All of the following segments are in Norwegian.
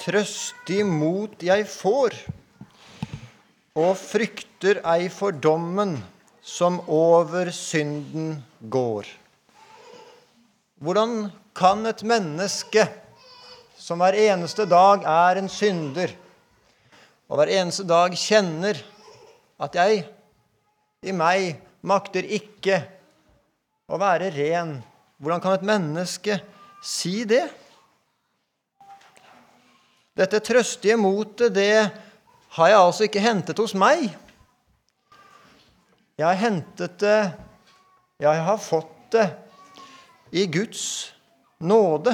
trøstig mot jeg får, og frykter ei for dommen som over synden går. Hvordan kan et menneske som hver eneste dag er en synder, og hver eneste dag kjenner at jeg i meg makter ikke å være ren. Hvordan kan et menneske si det? Dette trøstige motet, det har jeg altså ikke hentet hos meg. Jeg har hentet det, jeg har fått det, i Guds nåde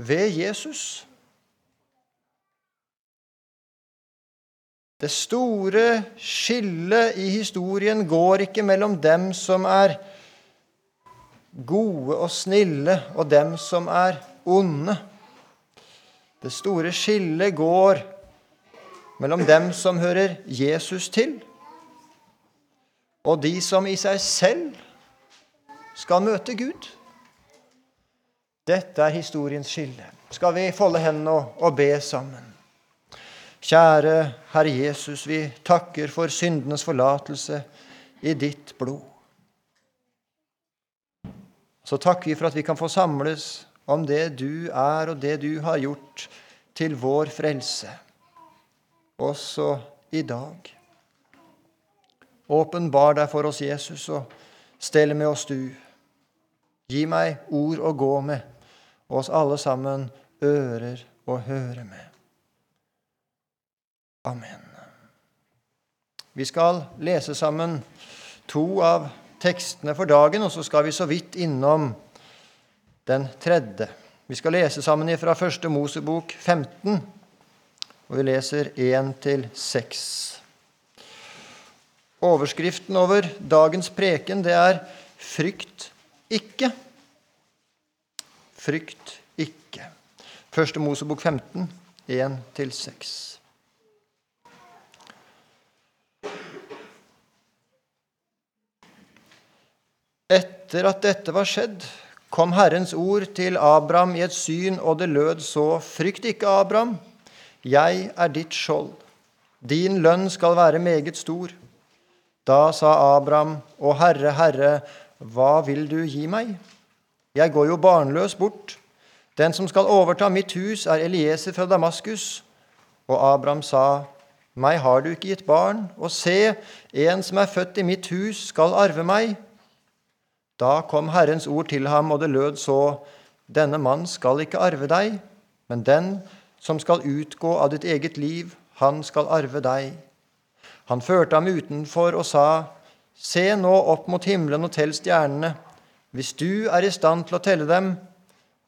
ved Jesus. Det store skillet i historien går ikke mellom dem som er gode og snille, og dem som er onde. Det store skillet går mellom dem som hører Jesus til, og de som i seg selv skal møte Gud. Dette er historiens skille. Skal vi folde hendene og be sammen? Kjære Herre Jesus, vi takker for syndenes forlatelse i ditt blod. Så takker vi for at vi kan få samles om det du er, og det du har gjort til vår frelse, også i dag. Åpenbar deg for oss, Jesus, og stell med oss du. Gi meg ord å gå med, og oss alle sammen ører å høre med. Amen. Vi skal lese sammen to av tekstene for dagen, og så skal vi så vidt innom den tredje. Vi skal lese sammen fra Første Mosebok 15, og vi leser 1-6. Overskriften over dagens preken det er 'Frykt ikke'. Frykt ikke. Første Mosebok 15, 1-6. Etter at dette var skjedd, kom Herrens ord til Abraham i et syn, og det lød så.: Frykt ikke, Abraham, jeg er ditt skjold. Din lønn skal være meget stor. Da sa Abraham, Å Herre, Herre, hva vil du gi meg? Jeg går jo barnløs bort. Den som skal overta mitt hus, er Elieser fra Damaskus. Og Abraham sa, Meg har du ikke gitt barn, og se, en som er født i mitt hus, skal arve meg. Da kom Herrens ord til ham, og det lød så:" Denne mann skal ikke arve deg, men den som skal utgå av ditt eget liv, han skal arve deg. Han førte ham utenfor og sa:" Se nå opp mot himmelen og tell stjernene, hvis du er i stand til å telle dem.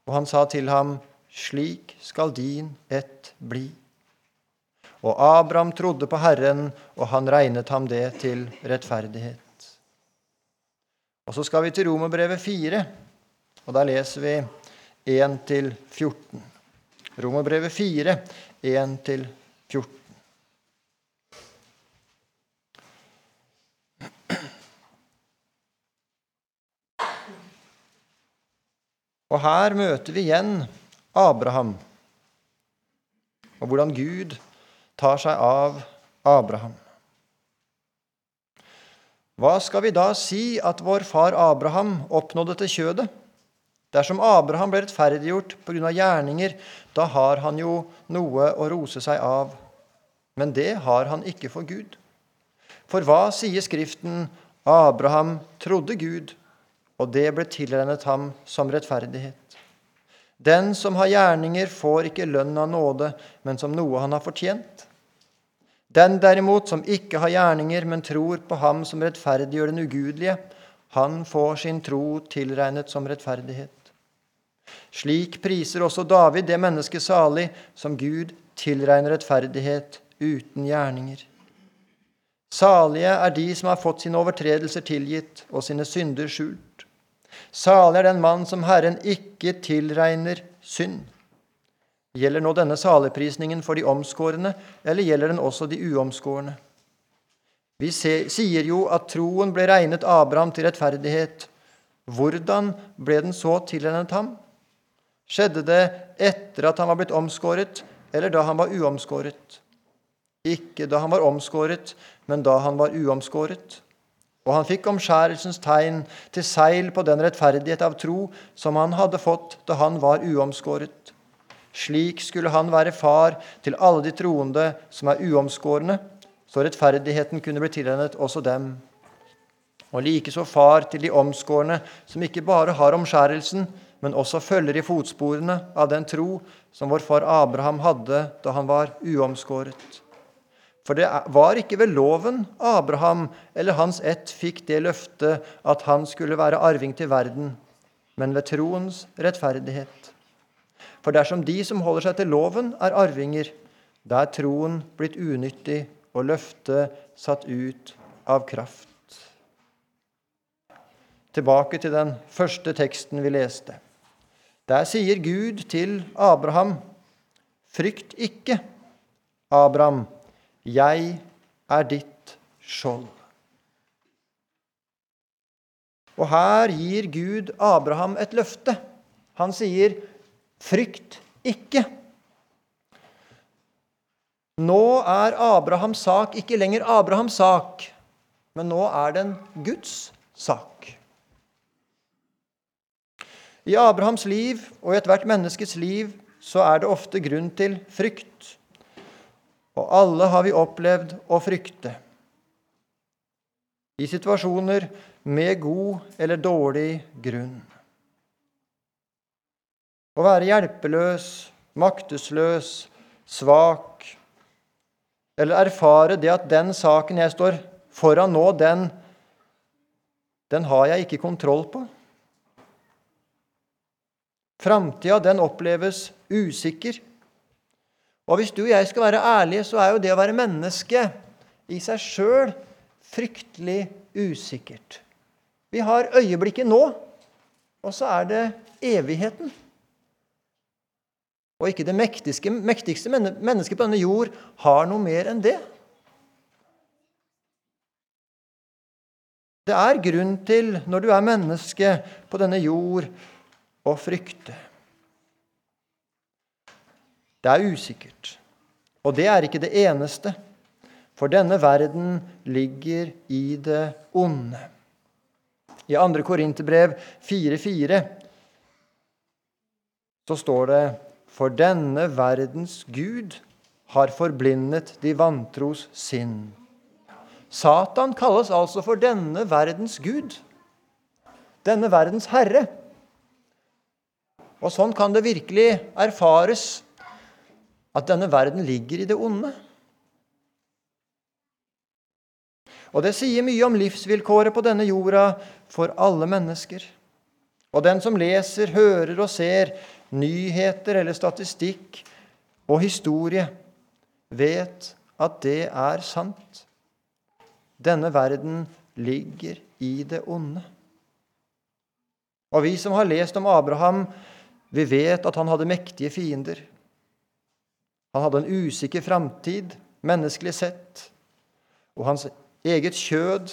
Og han sa til ham, Slik skal din ett bli. Og Abraham trodde på Herren, og han regnet ham det til rettferdighet. Og så skal vi til Romerbrevet 4, og der leser vi 1-14. Romerbrevet 4, 1-14. Og her møter vi igjen Abraham, og hvordan Gud tar seg av Abraham. Hva skal vi da si at vår far Abraham oppnådde til kjødet? Dersom Abraham ble rettferdiggjort pga. gjerninger, da har han jo noe å rose seg av. Men det har han ikke for Gud. For hva sier Skriften? Abraham trodde Gud, og det ble tilregnet ham som rettferdighet. Den som har gjerninger, får ikke lønn av nåde, men som noe han har fortjent. Den derimot som ikke har gjerninger, men tror på Ham som rettferdiggjør den ugudelige, han får sin tro tilregnet som rettferdighet. Slik priser også David det mennesket salig som Gud tilregner rettferdighet uten gjerninger. Salige er de som har fått sine overtredelser tilgitt og sine synder skjult. Salig er den mann som Herren ikke tilregner synd. Gjelder nå denne saligprisningen for de omskårne, eller gjelder den også de uomskårne? Vi sier jo at troen ble regnet Abraham til rettferdighet. Hvordan ble den så tilregnet ham? Skjedde det etter at han var blitt omskåret, eller da han var uomskåret? Ikke da han var omskåret, men da han var uomskåret. Og han fikk omskjærelsens tegn til seil på den rettferdighet av tro som han hadde fått da han var uomskåret. Slik skulle han være far til alle de troende som er uomskårne, så rettferdigheten kunne bli tilregnet også dem. Og likeså far til de omskårne, som ikke bare har omskjærelsen, men også følger i fotsporene av den tro som vår far Abraham hadde da han var uomskåret. For det var ikke ved loven Abraham eller hans ett fikk det løftet at han skulle være arving til verden, men ved troens rettferdighet. For dersom de som holder seg til loven, er arvinger, da er troen blitt unyttig og løftet satt ut av kraft. Tilbake til den første teksten vi leste. Der sier Gud til Abraham, frykt ikke, Abraham 'Jeg er ditt skjold'. Og her gir Gud Abraham et løfte. Han sier, 'Frykt ikke'. Nå er Abrahams sak ikke lenger Abrahams sak, men nå er den Guds sak. I Abrahams liv og i ethvert menneskes liv så er det ofte grunn til frykt og alle har vi opplevd å frykte. I situasjoner med god eller dårlig grunn. Å være hjelpeløs, maktesløs, svak, eller erfare det at den saken jeg står foran nå, den, den har jeg ikke kontroll på. Framtida, den oppleves usikker. Og hvis du og jeg skal være ærlige, så er jo det å være menneske i seg sjøl fryktelig usikkert. Vi har øyeblikket nå, og så er det evigheten. Og ikke det mektigste, mektigste mennesket på denne jord har noe mer enn det. Det er grunn til, når du er menneske på denne jord, å frykte. Det er usikkert. Og det er ikke det eneste, for denne verden ligger i det onde. I 2. Korinterbrev 4,4 så står det For denne verdens Gud har forblindet de vantros sinn. Satan kalles altså for denne verdens Gud. Denne verdens herre. Og sånn kan det virkelig erfares at denne verden ligger i det onde. Og det sier mye om livsvilkåret på denne jorda for alle mennesker. Og den som leser, hører og ser nyheter eller statistikk og historie, vet at det er sant. Denne verden ligger i det onde. Og vi som har lest om Abraham, vi vet at han hadde mektige fiender. Han hadde en usikker framtid, menneskelig sett, og hans eget kjød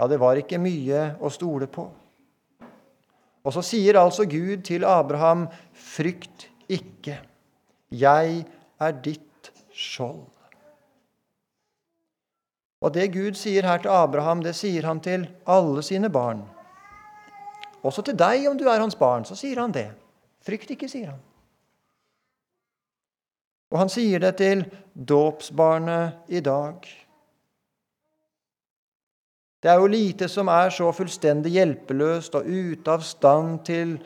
Ja, det var ikke mye å stole på. Og så sier altså Gud til Abraham, 'Frykt ikke, jeg er ditt skjold'. Og det Gud sier her til Abraham, det sier han til alle sine barn. Også til deg, om du er hans barn, så sier han det. Frykt ikke, sier han. Og han sier det til dåpsbarnet i dag. Det er jo lite som er så fullstendig hjelpeløst og ute av stand til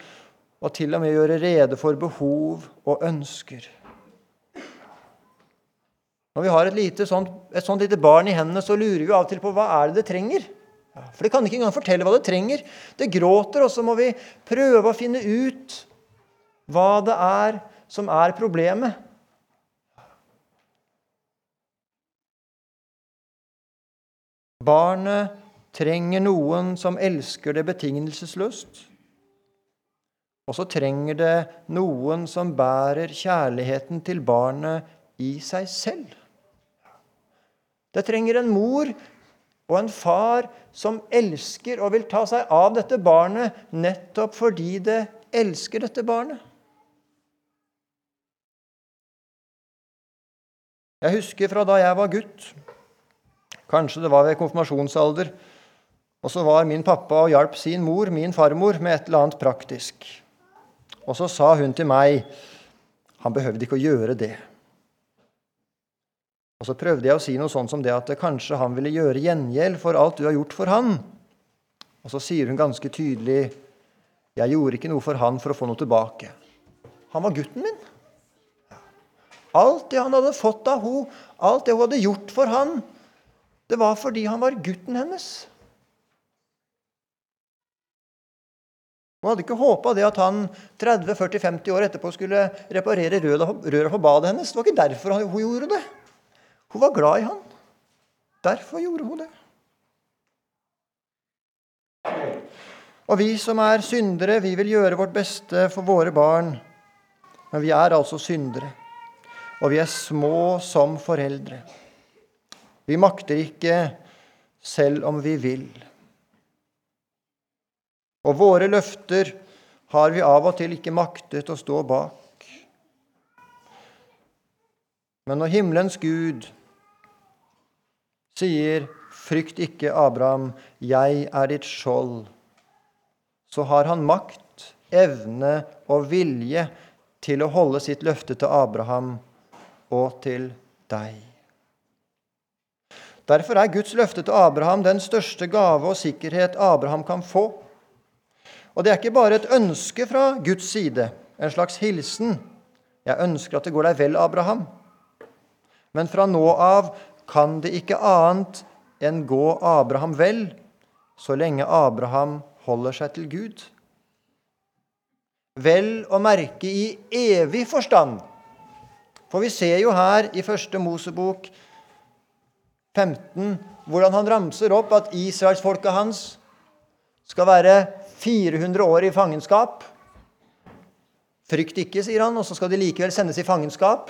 å til og med gjøre rede for behov og ønsker. Når vi har et, lite sånt, et sånt lite barn i hendene, så lurer vi av og til på hva er det det trenger. For det kan ikke engang fortelle hva det trenger. Det gråter, og så må vi prøve å finne ut hva det er som er problemet. Barnet trenger noen som elsker det betingelsesløst. Og så trenger det noen som bærer kjærligheten til barnet i seg selv. Det trenger en mor Og en far som elsker og vil ta seg av dette barnet nettopp fordi det elsker dette barnet. Jeg husker fra da jeg var gutt, kanskje det var ved konfirmasjonsalder, og så var min pappa og hjalp sin mor, min farmor, med et eller annet praktisk. Og så sa hun til meg han behøvde ikke å gjøre det. Og så prøvde jeg å si noe sånn som det at kanskje han ville gjøre gjengjeld for alt du har gjort for han. Og så sier hun ganske tydelig jeg gjorde ikke noe for han for å få noe tilbake. Han var gutten min. Alt det han hadde fått av henne, alt det hun hadde gjort for han, det var fordi han var gutten hennes. Hun hadde ikke håpa at han 30-40-50 år etterpå skulle reparere røra på badet hennes. Det var ikke derfor hun gjorde det. Hun var glad i han. Derfor gjorde hun det. Og vi som er syndere, vi vil gjøre vårt beste for våre barn. Men vi er altså syndere, og vi er små som foreldre. Vi makter ikke selv om vi vil. Og våre løfter har vi av og til ikke maktet å stå bak. Men når himmelens Gud sier, 'Frykt ikke, Abraham, jeg er ditt skjold', så har han makt, evne og vilje til å holde sitt løfte til Abraham og til deg. Derfor er Guds løfte til Abraham den største gave og sikkerhet Abraham kan få. Og det er ikke bare et ønske fra Guds side, en slags hilsen. Jeg ønsker at det går deg vel, Abraham. Men fra nå av kan det ikke annet enn gå Abraham vel, så lenge Abraham holder seg til Gud. Vel å merke i evig forstand. For vi ser jo her i første Mosebok 15 hvordan han ramser opp at israelsfolket hans skal være 400 år i fangenskap. Frykt ikke, sier han, og så skal de likevel sendes i fangenskap.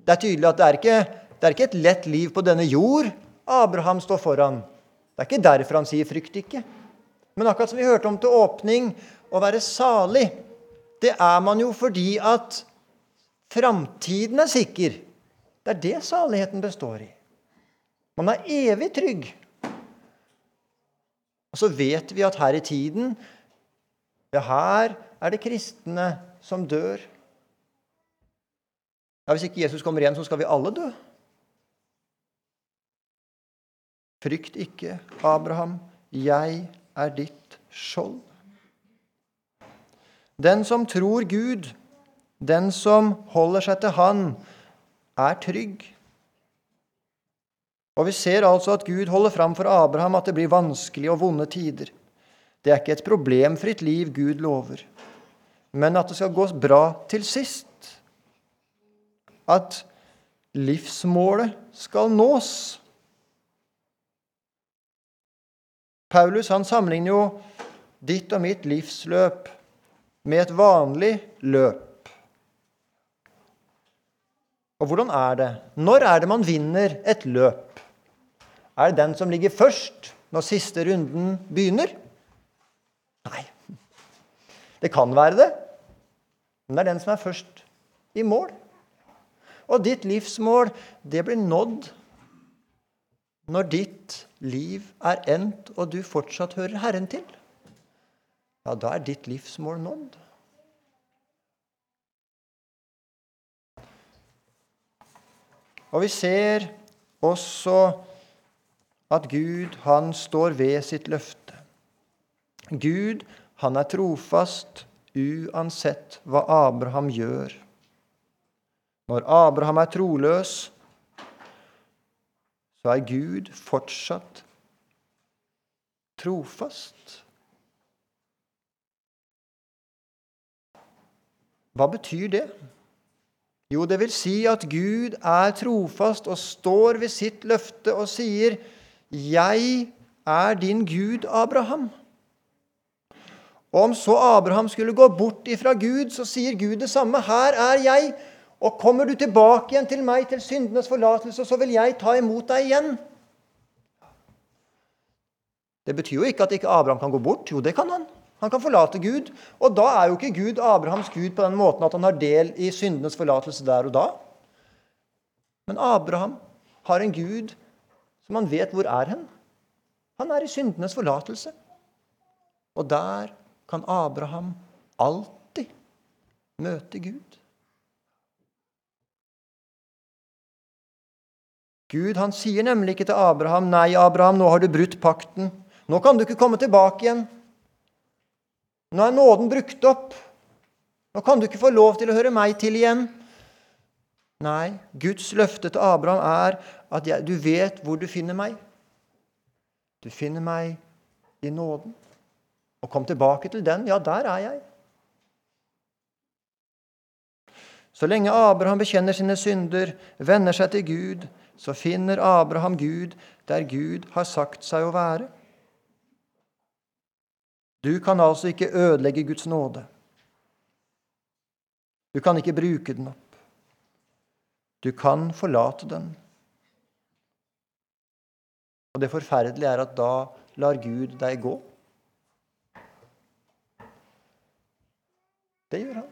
Det er tydelig at det er, ikke, det er ikke et lett liv på denne jord Abraham står foran. Det er ikke derfor han sier 'frykt ikke'. Men akkurat som vi hørte om til åpning, å være salig, det er man jo fordi at framtiden er sikker. Det er det saligheten består i. Man er evig trygg. Og så vet vi at her i tiden ja, her er det kristne som dør. Ja, Hvis ikke Jesus kommer igjen, så skal vi alle dø. Frykt ikke, Abraham, jeg er ditt skjold. Den som tror Gud, den som holder seg til Han, er trygg. Og vi ser altså at Gud holder fram for Abraham at det blir vanskelige og vonde tider. Det er ikke et problemfritt liv Gud lover, men at det skal gå bra til sist. At livsmålet skal nås. Paulus han sammenligner jo ditt og mitt livsløp med et vanlig løp. Og hvordan er det? Når er det man vinner et løp? Er det den som ligger først når siste runden begynner? Nei. Det kan være det, men det er den som er først i mål. Og ditt livsmål, det blir nådd når ditt liv er endt, og du fortsatt hører Herren til. Ja, da er ditt livsmål nådd. Og vi ser også at Gud, han står ved sitt løfte. Gud, han er trofast uansett hva Abraham gjør. Når Abraham er troløs, så er Gud fortsatt trofast. Hva betyr det? Jo, det vil si at Gud er trofast og står ved sitt løfte og sier 'Jeg er din Gud, Abraham'. Om så Abraham skulle gå bort ifra Gud, så sier Gud det samme. 'Her er jeg, Og kommer du tilbake igjen til meg, til syndenes forlatelse, så vil jeg ta imot deg igjen. Det betyr jo ikke at ikke Abraham kan gå bort. Jo, det kan han. Han kan forlate Gud. Og da er jo ikke Gud Abrahams Gud på den måten at han har del i syndenes forlatelse der og da. Men Abraham har en Gud som han vet hvor er hen. Han er i syndenes forlatelse. Og der kan Abraham alltid møte Gud. Gud han sier nemlig ikke til Abraham, 'Nei, Abraham, nå har du brutt pakten. Nå kan du ikke komme tilbake igjen.' 'Nå er nåden brukt opp. Nå kan du ikke få lov til å høre meg til igjen.' Nei, Guds løfte til Abraham er at jeg, du vet hvor du finner meg. Du finner meg i nåden. Og kom tilbake til den. Ja, der er jeg. Så lenge Abraham bekjenner sine synder, venner seg til Gud, så finner Abraham Gud der Gud har sagt seg å være. Du kan altså ikke ødelegge Guds nåde. Du kan ikke bruke den opp. Du kan forlate den. Og det forferdelige er at da lar Gud deg gå. Det gjør han.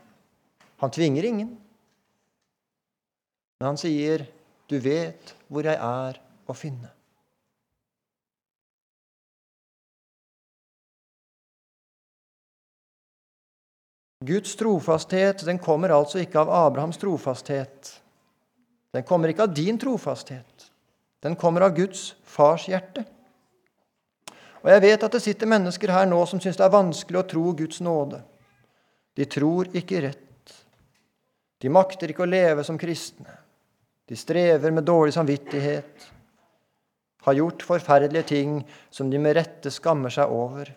Han tvinger ingen. Men han sier du vet hvor jeg er å finne. Guds trofasthet den kommer altså ikke av Abrahams trofasthet. Den kommer ikke av din trofasthet. Den kommer av Guds fars hjerte. Og Jeg vet at det sitter mennesker her nå som syns det er vanskelig å tro Guds nåde. De tror ikke rett. De makter ikke å leve som kristne. De strever med dårlig samvittighet, har gjort forferdelige ting som de med rette skammer seg over,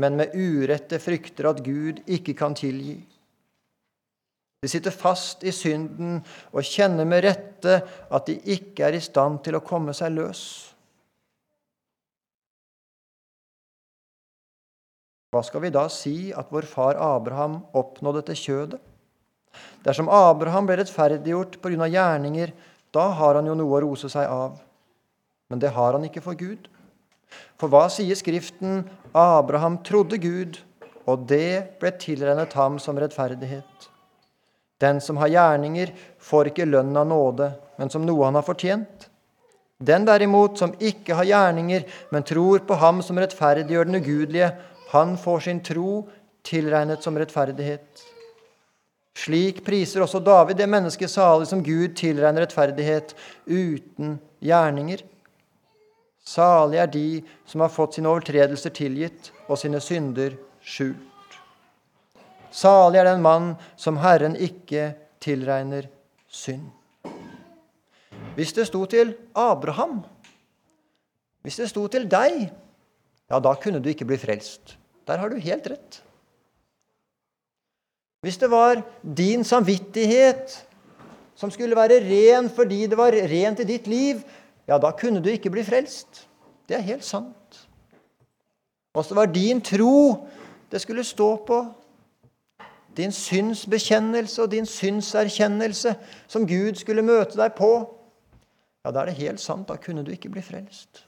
men med urette frykter at Gud ikke kan tilgi. De sitter fast i synden og kjenner med rette at de ikke er i stand til å komme seg løs. Hva skal vi da si at vår far Abraham oppnådde til kjødet? Dersom Abraham ble rettferdiggjort pga. gjerninger, da har han jo noe å rose seg av. Men det har han ikke for Gud. For hva sier Skriften? Abraham trodde Gud, og det ble tilregnet ham som rettferdighet. Den som har gjerninger, får ikke lønn av nåde, men som noe han har fortjent. Den derimot som ikke har gjerninger, men tror på ham som rettferdiggjør den ugudelige, han får sin tro tilregnet som rettferdighet. Slik priser også David det mennesket salig som Gud tilregner rettferdighet uten gjerninger. Salig er de som har fått sine overtredelser tilgitt og sine synder skjult. Salig er den mann som Herren ikke tilregner synd. Hvis det sto til Abraham, hvis det sto til deg, ja, da kunne du ikke bli frelst. Der har du helt rett. Hvis det var din samvittighet som skulle være ren fordi det var rent i ditt liv, ja, da kunne du ikke bli frelst. Det er helt sant. Og det var din tro det skulle stå på. Din synsbekjennelse og din synserkjennelse som Gud skulle møte deg på. Ja, da er det helt sant. Da kunne du ikke bli frelst.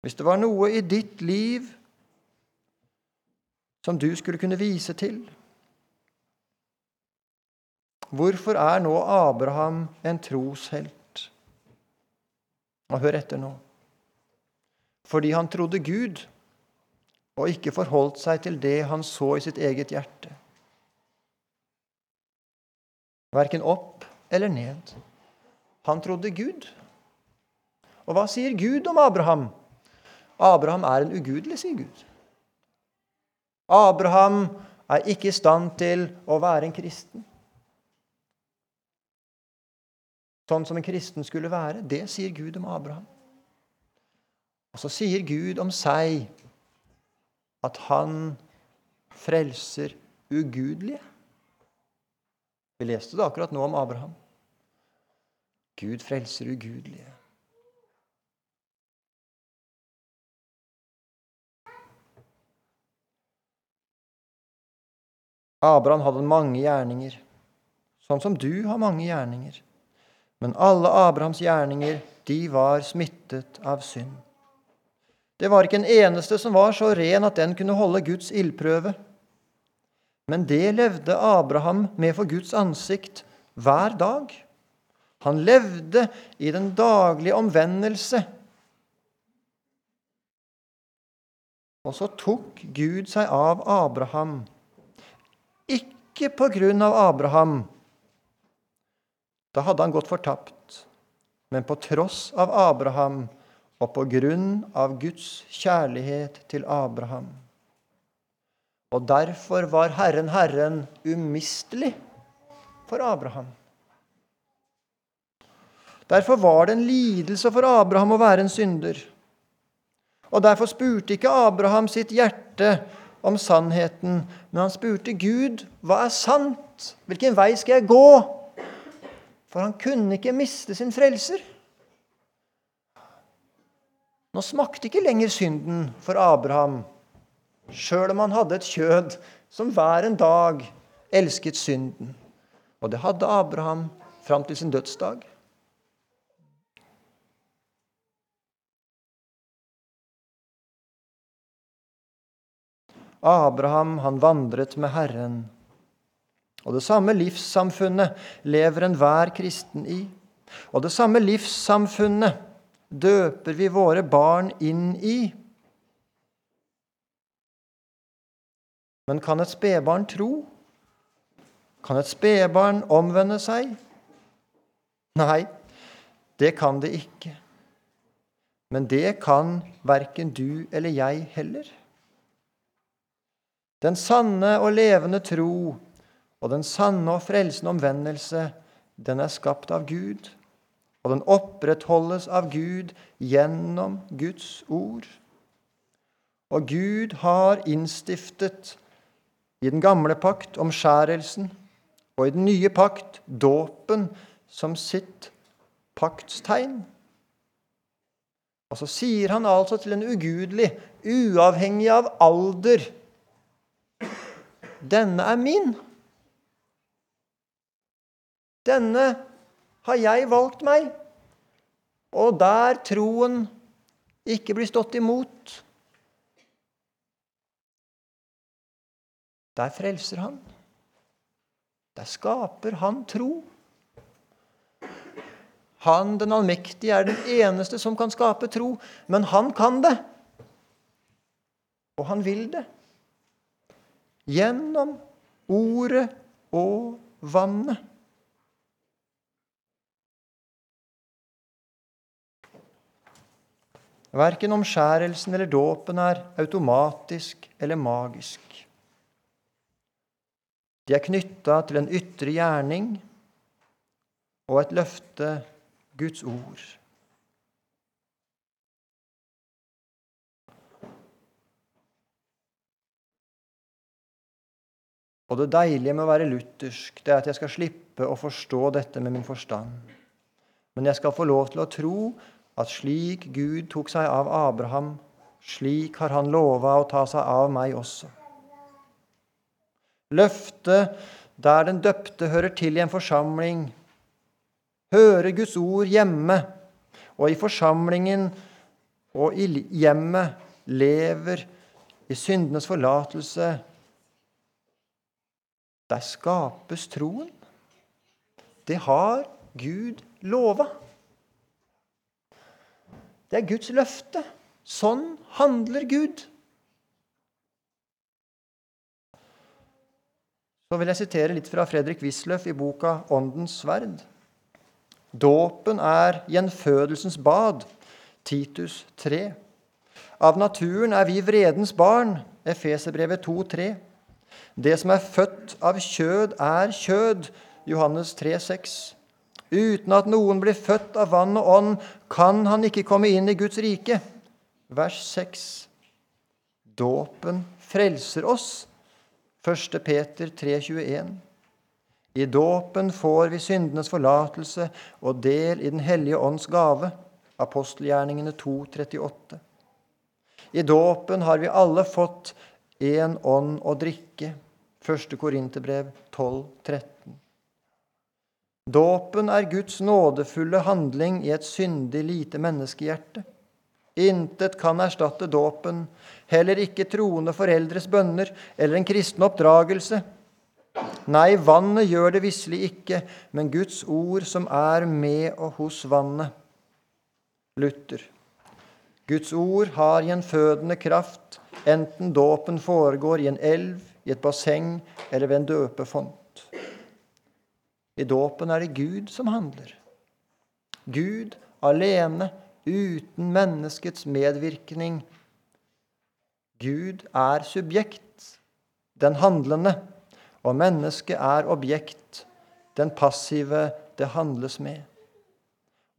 Hvis det var noe i ditt liv som du skulle kunne vise til. Hvorfor er nå Abraham en troshelt? Og hør etter nå. Fordi han trodde Gud og ikke forholdt seg til det han så i sitt eget hjerte. Verken opp eller ned. Han trodde Gud. Og hva sier Gud om Abraham? Abraham er en ugudelig, sier Gud. Abraham er ikke i stand til å være en kristen. Sånn som en kristen skulle være. Det sier Gud om Abraham. Og så sier Gud om seg at han frelser ugudelige. Vi leste det akkurat nå om Abraham. Gud frelser ugudelige. Abraham hadde mange gjerninger, sånn som du har mange gjerninger. Men alle Abrahams gjerninger, de var smittet av synd. Det var ikke en eneste som var så ren at den kunne holde Guds ildprøve. Men det levde Abraham med for Guds ansikt hver dag. Han levde i den daglige omvendelse. Og så tok Gud seg av Abraham. Ikke på grunn av Abraham. Da hadde han gått fortapt. Men på tross av Abraham og på grunn av Guds kjærlighet til Abraham. Og derfor var Herren Herren umistelig for Abraham. Derfor var det en lidelse for Abraham å være en synder. Og derfor spurte ikke Abraham sitt hjerte om sannheten, men han spurte Gud, hva er sant? Hvilken vei skal jeg gå? For han kunne ikke miste sin frelser. Nå smakte ikke lenger synden for Abraham, sjøl om han hadde et kjød som hver en dag elsket synden. Og det hadde Abraham fram til sin dødsdag. Abraham, han vandret med Herren. Og det samme livssamfunnet lever enhver kristen i. Og det samme livssamfunnet døper vi våre barn inn i. Men kan et spedbarn tro? Kan et spedbarn omvende seg? Nei, det kan det ikke. Men det kan verken du eller jeg heller. Den sanne og levende tro og den sanne og frelsende omvendelse, den er skapt av Gud og den opprettholdes av Gud gjennom Guds ord. Og Gud har innstiftet i den gamle pakt omskjærelsen og i den nye pakt dåpen som sitt paktstegn. Og så sier han altså til en ugudelig, uavhengig av alder Denne er min. Denne har jeg valgt meg. Og der troen ikke blir stått imot, der frelser han. Der skaper han tro. Han den allmektige er den eneste som kan skape tro, men han kan det. Og han vil det. Gjennom ordet og vannet. Verken omskjærelsen eller dåpen er automatisk eller magisk. De er knytta til en ytre gjerning og et løfte, Guds ord. Og det deilige med å være luthersk, det er at jeg skal slippe å forstå dette med min forstand. Men jeg skal få lov til å tro at slik Gud tok seg av Abraham, slik har han lova å ta seg av meg også. Løftet der den døpte hører til i en forsamling, hører Guds ord hjemme, og i forsamlingen og i hjemmet lever i syndenes forlatelse. Der skapes troen. Det har Gud lova. Det er Guds løfte. Sånn handler Gud. Så vil jeg sitere litt fra Fredrik Wisløff i boka 'Åndens sverd'. Dåpen er gjenfødelsens bad. Titus 3. Av naturen er vi vredens barn. Efeserbrevet 2,3. Det som er født av kjød, er kjød. Johannes 3,6. Uten at noen blir født av vann og ånd, kan han ikke komme inn i Guds rike. Vers 6. Dåpen frelser oss. 1. Peter 3,21. I dåpen får vi syndenes forlatelse og del i Den hellige ånds gave. Apostelgjerningene 2,38. I dåpen har vi alle fått én ånd å drikke. Første Korinterbrev 12, 13. Dåpen er Guds nådefulle handling i et syndig lite menneskehjerte. Intet kan erstatte dåpen, heller ikke troende foreldres bønner eller en kristen oppdragelse. Nei, vannet gjør det visselig ikke, men Guds ord som er med og hos vannet. Luther. Guds ord har gjenfødende kraft, enten dåpen foregår i en elv, i et basseng eller ved en døpefont. I dåpen er det Gud som handler. Gud alene, uten menneskets medvirkning. Gud er subjekt, den handlende, og mennesket er objekt, den passive det handles med.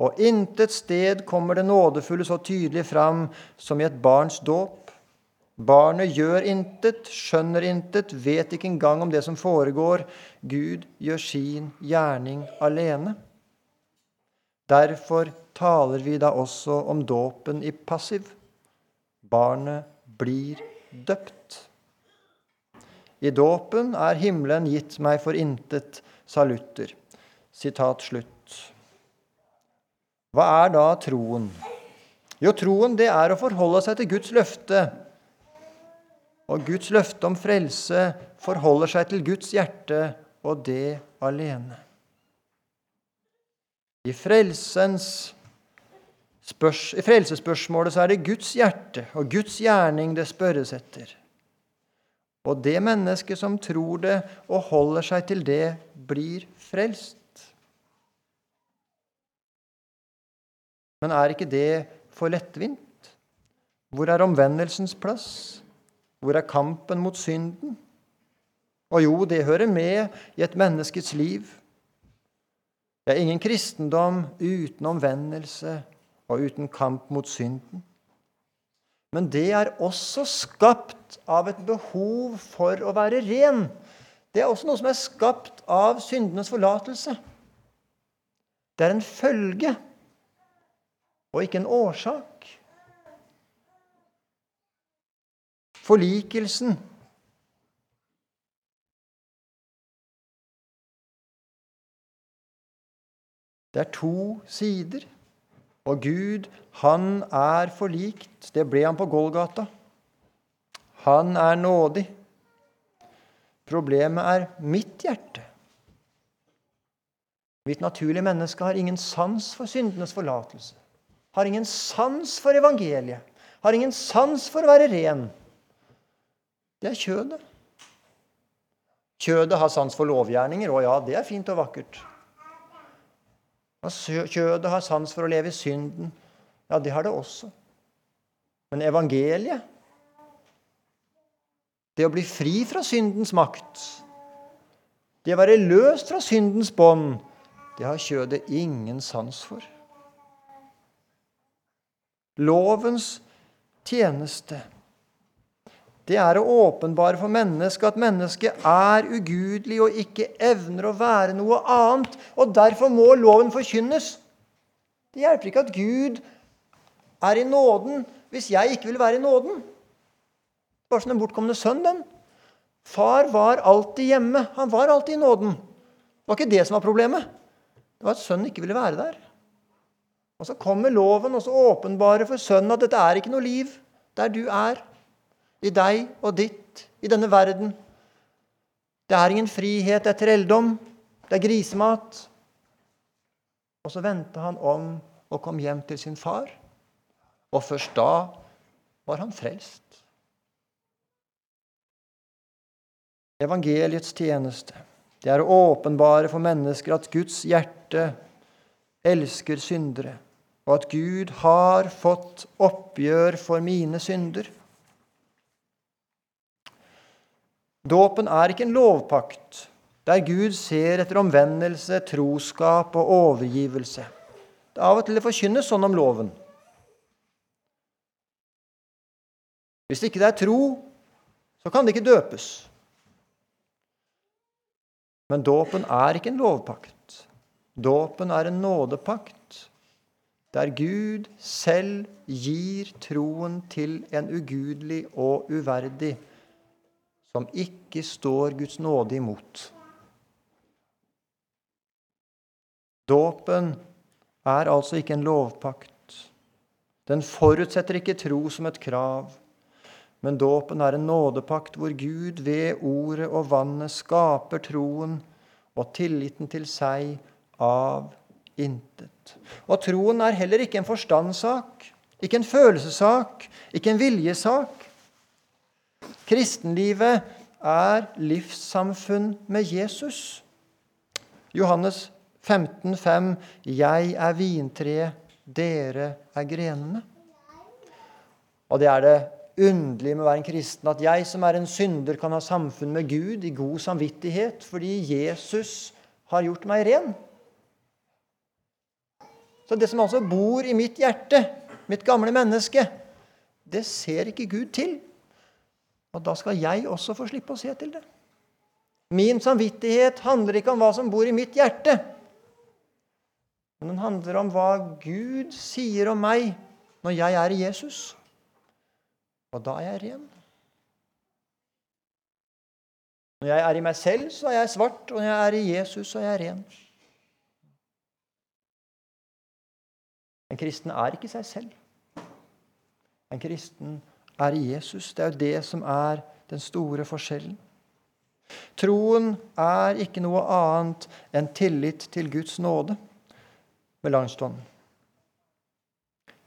Og intet sted kommer det nådefulle så tydelig fram som i et barns dåp. Barnet gjør intet, skjønner intet, vet ikke engang om det som foregår. Gud gjør sin gjerning alene. Derfor taler vi da også om dåpen i passiv. Barnet blir døpt. I dåpen er himmelen gitt meg for intet, sa Luther. Sitat slutt. Hva er da troen? Jo, troen det er å forholde seg til Guds løfte og Guds løfte om frelse forholder seg til Guds hjerte, og det alene. I, spørs, I frelsesspørsmålet så er det Guds hjerte og Guds gjerning det spørres etter. Og det mennesket som tror det og holder seg til det, blir frelst. Men er ikke det for lettvint? Hvor er omvendelsens plass? Hvor er kampen mot synden? Og jo, det hører med i et menneskets liv. Det er ingen kristendom uten omvendelse og uten kamp mot synden. Men det er også skapt av et behov for å være ren. Det er også noe som er skapt av syndenes forlatelse. Det er en følge og ikke en årsak. Forlikelsen. Det er to sider. Og Gud, han er forlikt. Det ble han på Golgata. Han er nådig. Problemet er mitt hjerte. Mitt naturlige menneske har ingen sans for syndenes forlatelse. Har ingen sans for evangeliet. Har ingen sans for å være ren. Det er kjødet. Kjødet har sans for lovgjerninger. Å ja, det er fint og vakkert. Kjødet har sans for å leve i synden. Ja, det har det også. Men evangeliet, det å bli fri fra syndens makt, det å være løst fra syndens bånd, det har kjødet ingen sans for. Lovens tjeneste det er å åpenbare for mennesket at mennesket er ugudelig og ikke evner å være noe annet. Og derfor må loven forkynnes. Det hjelper ikke at Gud er i nåden hvis jeg ikke vil være i nåden. Bare som den bortkomne sønn, den. Far var alltid hjemme. Han var alltid i nåden. Det var ikke det som var problemet. Det var at sønnen ikke ville være der. Og Så kommer loven og så åpenbarer for sønnen at dette er ikke noe liv der du er i deg og ditt, i denne verden. Det er ingen frihet etter trelldom. Det er grisemat. Og så vendte han om og kom hjem til sin far. Og først da var han frelst. Evangeliets tjeneste, det er å åpenbare for mennesker at Guds hjerte elsker syndere, og at Gud har fått oppgjør for mine synder. Dåpen er ikke en lovpakt der Gud ser etter omvendelse, troskap og overgivelse. Det Av og til det forkynnes sånn om loven. Hvis ikke det er tro, så kan det ikke døpes. Men dåpen er ikke en lovpakt. Dåpen er en nådepakt, der Gud selv gir troen til en ugudelig og uverdig som ikke står Guds nåde imot. Dåpen er altså ikke en lovpakt. Den forutsetter ikke tro som et krav. Men dåpen er en nådepakt hvor Gud ved ordet og vannet skaper troen og tilliten til seg av intet. Og troen er heller ikke en forstandssak, ikke en følelsessak, ikke en viljesak. Kristenlivet er livssamfunn med Jesus. Johannes 15, 15,5.: Jeg er vintreet, dere er grenene. Og det er det underlige med å være en kristen at jeg som er en synder, kan ha samfunn med Gud i god samvittighet fordi Jesus har gjort meg ren. Så det som altså bor i mitt hjerte, mitt gamle menneske, det ser ikke Gud til. Og da skal jeg også få slippe å se til det. Min samvittighet handler ikke om hva som bor i mitt hjerte, men den handler om hva Gud sier om meg når jeg er i Jesus. Og da er jeg ren. Når jeg er i meg selv, så er jeg svart, og når jeg er i Jesus, så er jeg ren. En kristen er ikke seg selv. En kristen er Jesus. Det er jo det som er den store forskjellen. Troen er ikke noe annet enn tillit til Guds nåde, med Melanchthon.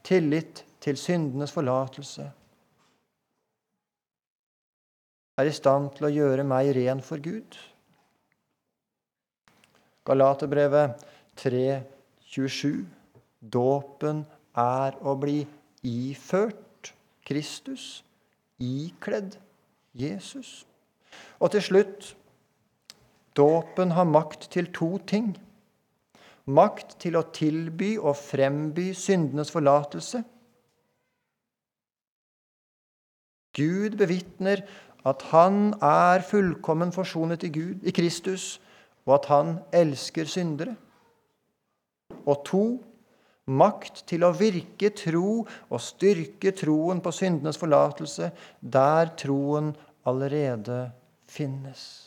Tillit til syndenes forlatelse. Er i stand til å gjøre meg ren for Gud. Galaterbrevet 3, 27. Dåpen er å bli iført Kristus, ikledd Jesus. Og til slutt dåpen har makt til to ting. Makt til å tilby og fremby syndenes forlatelse. Gud bevitner at han er fullkommen forsonet i Gud, i Kristus, og at han elsker syndere. Og to, makt til å virke tro og styrke troen på syndenes forlatelse der troen allerede finnes.